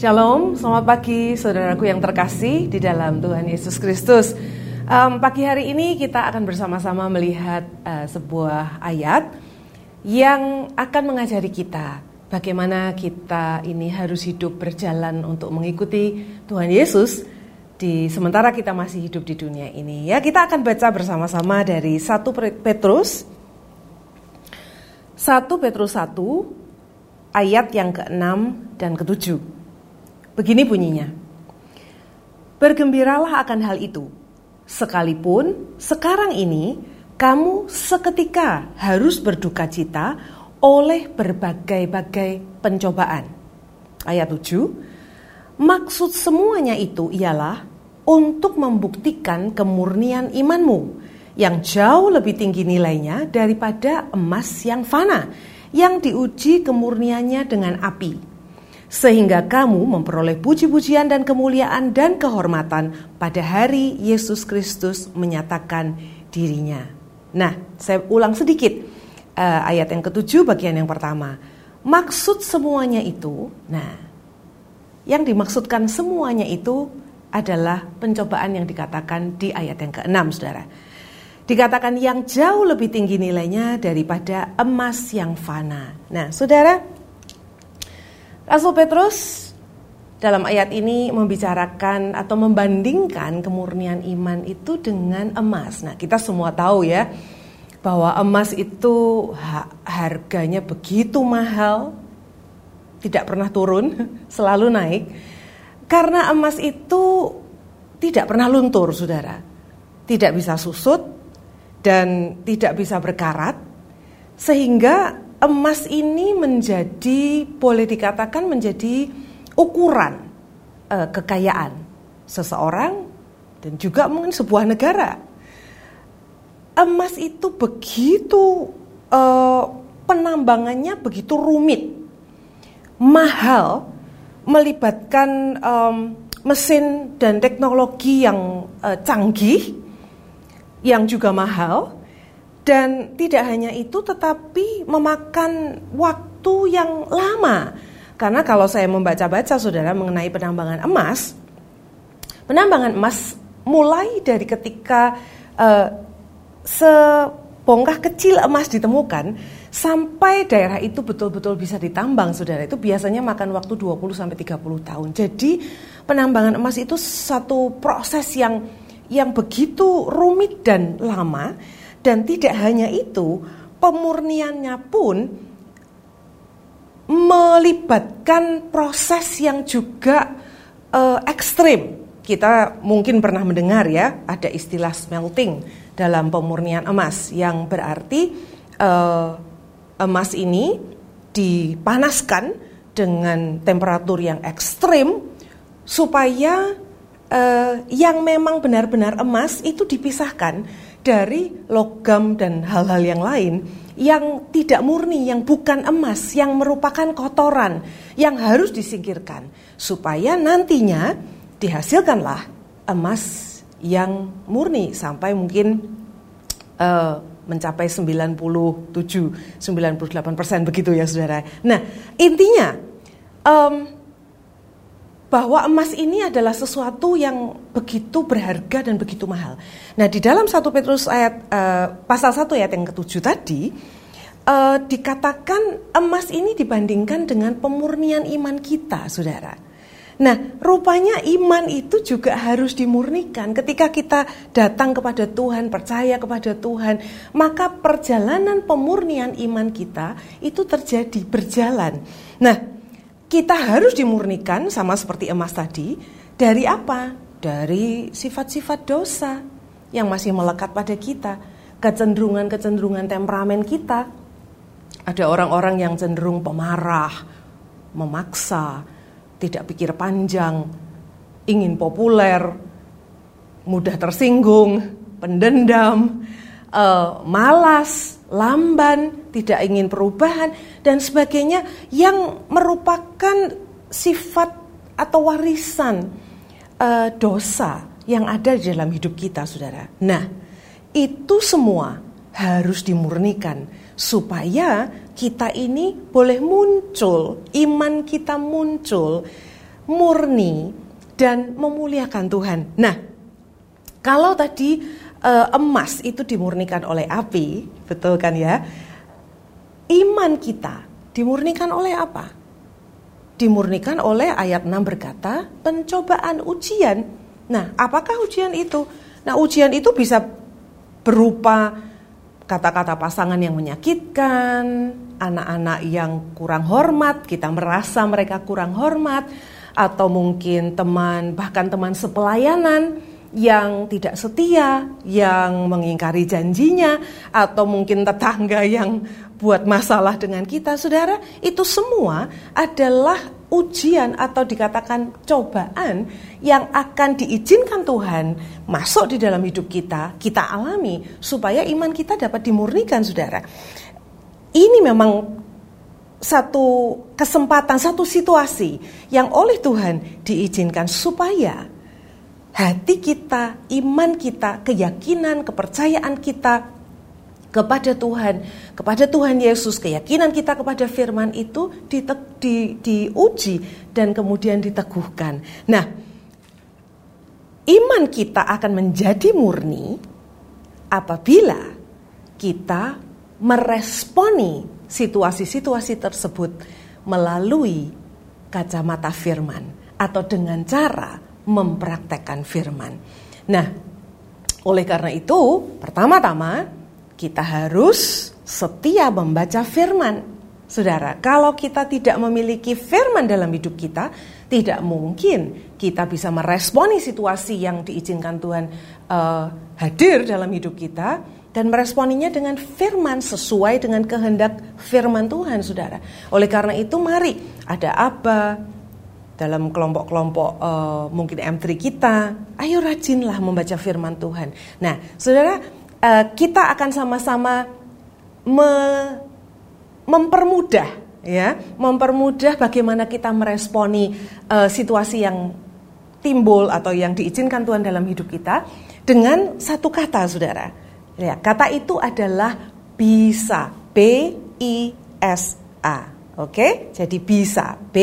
Shalom, selamat pagi saudaraku yang terkasih di dalam Tuhan Yesus Kristus. Um, pagi hari ini kita akan bersama-sama melihat uh, sebuah ayat yang akan mengajari kita bagaimana kita ini harus hidup berjalan untuk mengikuti Tuhan Yesus di sementara kita masih hidup di dunia ini. Ya, kita akan baca bersama-sama dari 1 Petrus 1 Petrus 1 ayat yang ke-6 dan ke-7. Begini bunyinya. Bergembiralah akan hal itu. Sekalipun sekarang ini kamu seketika harus berduka cita oleh berbagai-bagai pencobaan. Ayat 7. Maksud semuanya itu ialah untuk membuktikan kemurnian imanmu yang jauh lebih tinggi nilainya daripada emas yang fana yang diuji kemurniannya dengan api sehingga kamu memperoleh puji-pujian dan kemuliaan dan kehormatan pada hari Yesus Kristus menyatakan dirinya. Nah, saya ulang sedikit uh, ayat yang ketujuh bagian yang pertama. Maksud semuanya itu, nah, yang dimaksudkan semuanya itu adalah pencobaan yang dikatakan di ayat yang keenam, saudara. Dikatakan yang jauh lebih tinggi nilainya daripada emas yang fana. Nah, saudara, Rasul Petrus dalam ayat ini membicarakan atau membandingkan kemurnian iman itu dengan emas. Nah, kita semua tahu ya bahwa emas itu harganya begitu mahal, tidak pernah turun, selalu naik. Karena emas itu tidak pernah luntur, Saudara. Tidak bisa susut dan tidak bisa berkarat. Sehingga emas ini menjadi boleh dikatakan menjadi ukuran uh, kekayaan seseorang dan juga mungkin sebuah negara. Emas itu begitu uh, penambangannya begitu rumit, mahal, melibatkan mesin dan teknologi yang uh, canggih, yang juga mahal dan tidak hanya itu tetapi memakan waktu yang lama. Karena kalau saya membaca-baca saudara mengenai penambangan emas, penambangan emas mulai dari ketika uh, sebongkah kecil emas ditemukan sampai daerah itu betul-betul bisa ditambang saudara itu biasanya makan waktu 20 sampai 30 tahun. Jadi penambangan emas itu satu proses yang yang begitu rumit dan lama dan tidak hanya itu, pemurniannya pun melibatkan proses yang juga uh, ekstrim. Kita mungkin pernah mendengar ya, ada istilah smelting dalam pemurnian emas yang berarti uh, emas ini dipanaskan dengan temperatur yang ekstrim supaya uh, yang memang benar-benar emas itu dipisahkan dari logam dan hal-hal yang lain yang tidak murni, yang bukan emas, yang merupakan kotoran yang harus disingkirkan supaya nantinya dihasilkanlah emas yang murni sampai mungkin uh, mencapai 97 98 persen begitu ya saudara. Nah intinya um, bahwa emas ini adalah sesuatu yang begitu berharga dan begitu mahal. Nah, di dalam satu Petrus ayat uh, pasal 1 ayat yang ketujuh tadi uh, dikatakan emas ini dibandingkan dengan pemurnian iman kita, Saudara. Nah, rupanya iman itu juga harus dimurnikan ketika kita datang kepada Tuhan, percaya kepada Tuhan, maka perjalanan pemurnian iman kita itu terjadi berjalan. Nah, kita harus dimurnikan sama seperti emas tadi dari apa? Dari sifat-sifat dosa yang masih melekat pada kita, kecenderungan-kecenderungan temperamen kita. Ada orang-orang yang cenderung pemarah, memaksa, tidak pikir panjang, ingin populer, mudah tersinggung, pendendam, uh, malas, lamban, tidak ingin perubahan dan sebagainya yang merupakan sifat atau warisan uh, dosa yang ada di dalam hidup kita, Saudara. Nah, itu semua harus dimurnikan supaya kita ini boleh muncul, iman kita muncul, murni dan memuliakan Tuhan. Nah, kalau tadi uh, emas itu dimurnikan oleh api, betul kan ya? Iman kita dimurnikan oleh apa? Dimurnikan oleh ayat 6 berkata, pencobaan ujian. Nah, apakah ujian itu? Nah, ujian itu bisa berupa kata-kata pasangan yang menyakitkan, anak-anak yang kurang hormat, kita merasa mereka kurang hormat, atau mungkin teman, bahkan teman sepelayanan yang tidak setia, yang mengingkari janjinya, atau mungkin tetangga yang buat masalah dengan kita, saudara, itu semua adalah ujian atau dikatakan cobaan yang akan diizinkan Tuhan masuk di dalam hidup kita, kita alami supaya iman kita dapat dimurnikan, saudara. Ini memang satu kesempatan, satu situasi yang oleh Tuhan diizinkan supaya hati kita, iman kita, keyakinan, kepercayaan kita kepada Tuhan, kepada Tuhan Yesus, keyakinan kita kepada firman itu di, di, diuji dan kemudian diteguhkan. Nah, iman kita akan menjadi murni apabila kita meresponi situasi-situasi tersebut melalui kacamata firman atau dengan cara mempraktekkan firman. Nah, oleh karena itu, pertama-tama kita harus setia membaca firman. Saudara, kalau kita tidak memiliki firman dalam hidup kita, tidak mungkin kita bisa meresponi situasi yang diizinkan Tuhan uh, hadir dalam hidup kita dan meresponinya dengan firman sesuai dengan kehendak firman Tuhan, saudara. Oleh karena itu, mari ada apa, dalam kelompok-kelompok uh, mungkin M3 kita, ayo rajinlah membaca firman Tuhan. Nah, saudara, uh, kita akan sama-sama me mempermudah, ya, mempermudah bagaimana kita meresponi uh, situasi yang timbul atau yang diizinkan Tuhan dalam hidup kita dengan satu kata, saudara. Ya, kata itu adalah bisa, B I S A. Oke, jadi bisa B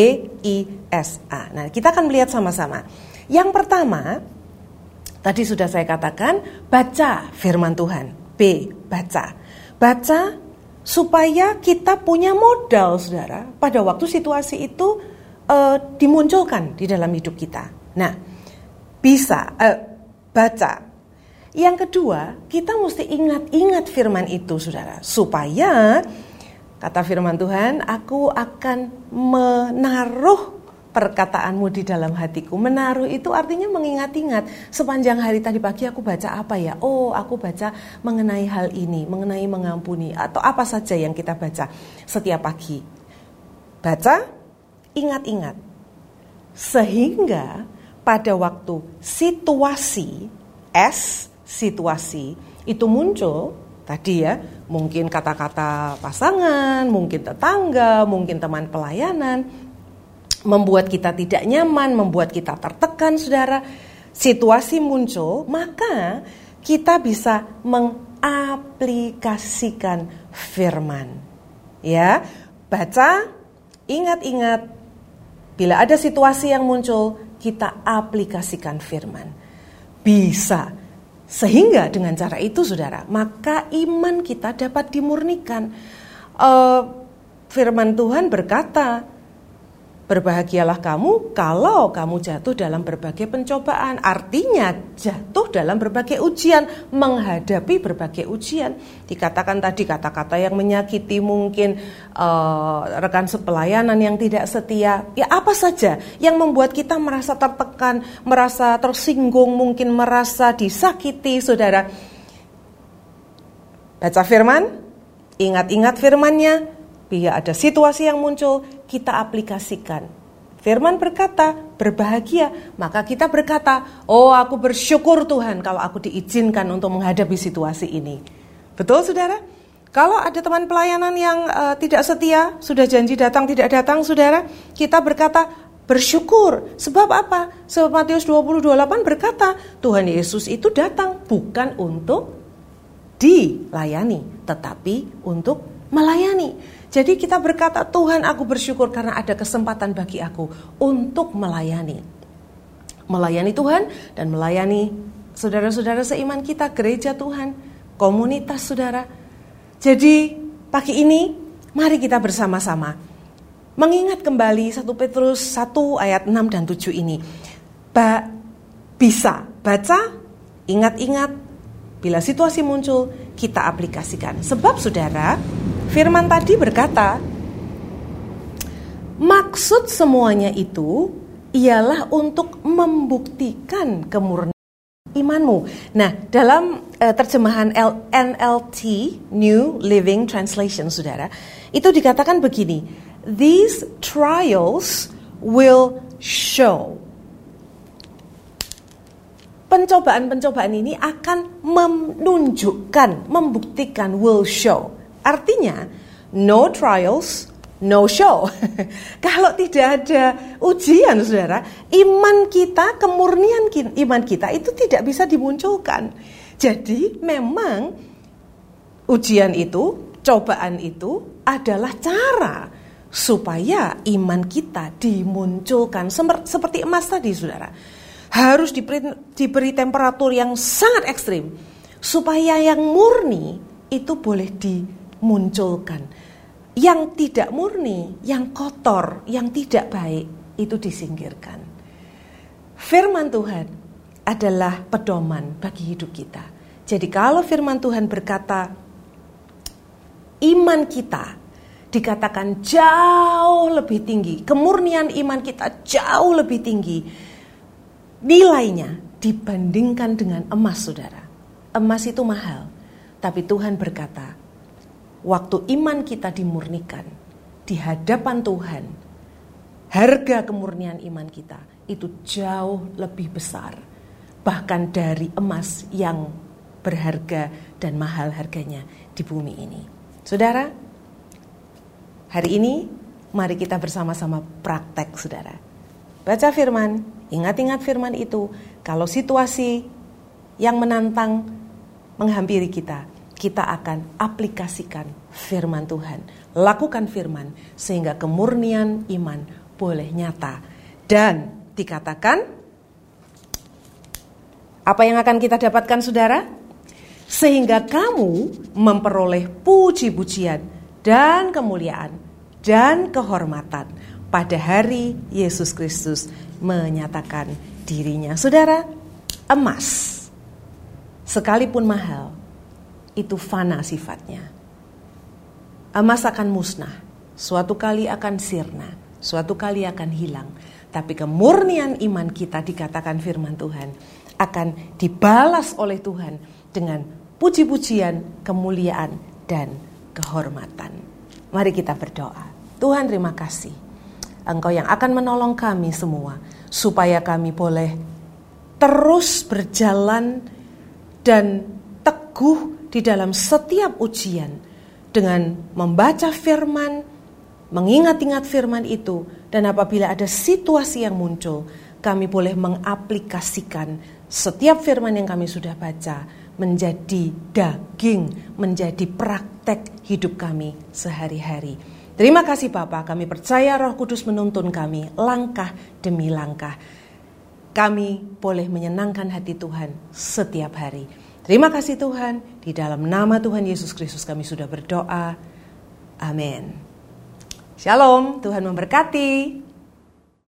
I S A. Nah, kita akan melihat sama-sama. Yang pertama, tadi sudah saya katakan, baca firman Tuhan. B, baca. Baca supaya kita punya modal, Saudara, pada waktu situasi itu uh, dimunculkan di dalam hidup kita. Nah, bisa uh, baca. Yang kedua, kita mesti ingat-ingat firman itu, Saudara, supaya Kata firman Tuhan, aku akan menaruh perkataanmu di dalam hatiku. Menaruh itu artinya mengingat-ingat. Sepanjang hari tadi pagi aku baca apa ya? Oh, aku baca mengenai hal ini, mengenai mengampuni atau apa saja yang kita baca setiap pagi. Baca, ingat-ingat. Sehingga pada waktu situasi S situasi itu muncul tadi ya, mungkin kata-kata pasangan, mungkin tetangga, mungkin teman pelayanan, membuat kita tidak nyaman, membuat kita tertekan, saudara. Situasi muncul, maka kita bisa mengaplikasikan firman. Ya, baca, ingat-ingat, bila ada situasi yang muncul, kita aplikasikan firman. Bisa sehingga dengan cara itu saudara, maka iman kita dapat dimurnikan. Uh, firman Tuhan berkata, Berbahagialah kamu kalau kamu jatuh dalam berbagai pencobaan. Artinya jatuh dalam berbagai ujian, menghadapi berbagai ujian. Dikatakan tadi kata-kata yang menyakiti mungkin uh, rekan sepelayanan yang tidak setia. Ya apa saja yang membuat kita merasa tertekan, merasa tersinggung, mungkin merasa disakiti, saudara. Baca firman, ingat-ingat firmannya, Bila ada situasi yang muncul, kita aplikasikan. Firman berkata, berbahagia. Maka kita berkata, oh aku bersyukur Tuhan kalau aku diizinkan untuk menghadapi situasi ini. Betul saudara? Kalau ada teman pelayanan yang uh, tidak setia, sudah janji datang tidak datang saudara, kita berkata, bersyukur. Sebab apa? Sebab Matius 20:28 berkata, Tuhan Yesus itu datang bukan untuk dilayani, tetapi untuk melayani. Jadi kita berkata, Tuhan aku bersyukur karena ada kesempatan bagi aku untuk melayani. Melayani Tuhan dan melayani saudara-saudara seiman kita, gereja Tuhan, komunitas saudara. Jadi pagi ini mari kita bersama-sama mengingat kembali 1 Petrus 1 ayat 6 dan 7 ini. Ba bisa baca, ingat-ingat, bila situasi muncul, kita aplikasikan. Sebab saudara, firman tadi berkata, maksud semuanya itu ialah untuk membuktikan kemurnian imanmu. Nah, dalam uh, terjemahan L NLT New Living Translation, saudara, itu dikatakan begini: These trials will show pencobaan-pencobaan ini akan menunjukkan, membuktikan, will show. Artinya, no trials, no show. Kalau tidak ada ujian, saudara, iman kita, kemurnian iman kita itu tidak bisa dimunculkan. Jadi, memang ujian itu, cobaan itu adalah cara supaya iman kita dimunculkan seperti emas tadi, saudara harus diberi, diberi temperatur yang sangat ekstrim supaya yang murni itu boleh dimunculkan. Yang tidak murni, yang kotor, yang tidak baik itu disingkirkan. Firman Tuhan adalah pedoman bagi hidup kita. Jadi kalau firman Tuhan berkata iman kita dikatakan jauh lebih tinggi, kemurnian iman kita jauh lebih tinggi nilainya dibandingkan dengan emas saudara. Emas itu mahal, tapi Tuhan berkata, waktu iman kita dimurnikan di hadapan Tuhan, harga kemurnian iman kita itu jauh lebih besar, bahkan dari emas yang berharga dan mahal harganya di bumi ini. Saudara, hari ini mari kita bersama-sama praktek saudara. Baca firman, Ingat-ingat firman itu, kalau situasi yang menantang menghampiri kita, kita akan aplikasikan firman Tuhan. Lakukan firman sehingga kemurnian iman boleh nyata. Dan dikatakan, apa yang akan kita dapatkan saudara? Sehingga kamu memperoleh puji-pujian dan kemuliaan dan kehormatan pada hari Yesus Kristus menyatakan dirinya. Saudara, emas sekalipun mahal itu fana sifatnya. Emas akan musnah, suatu kali akan sirna, suatu kali akan hilang. Tapi kemurnian iman kita dikatakan firman Tuhan akan dibalas oleh Tuhan dengan puji-pujian, kemuliaan, dan kehormatan. Mari kita berdoa. Tuhan terima kasih Engkau yang akan menolong kami semua supaya kami boleh terus berjalan dan teguh di dalam setiap ujian dengan membaca firman, mengingat-ingat firman itu dan apabila ada situasi yang muncul, kami boleh mengaplikasikan setiap firman yang kami sudah baca menjadi daging, menjadi praktek hidup kami sehari-hari. Terima kasih Bapak, kami percaya Roh Kudus menuntun kami langkah demi langkah. Kami boleh menyenangkan hati Tuhan setiap hari. Terima kasih Tuhan, di dalam nama Tuhan Yesus Kristus kami sudah berdoa. Amin. Shalom, Tuhan memberkati.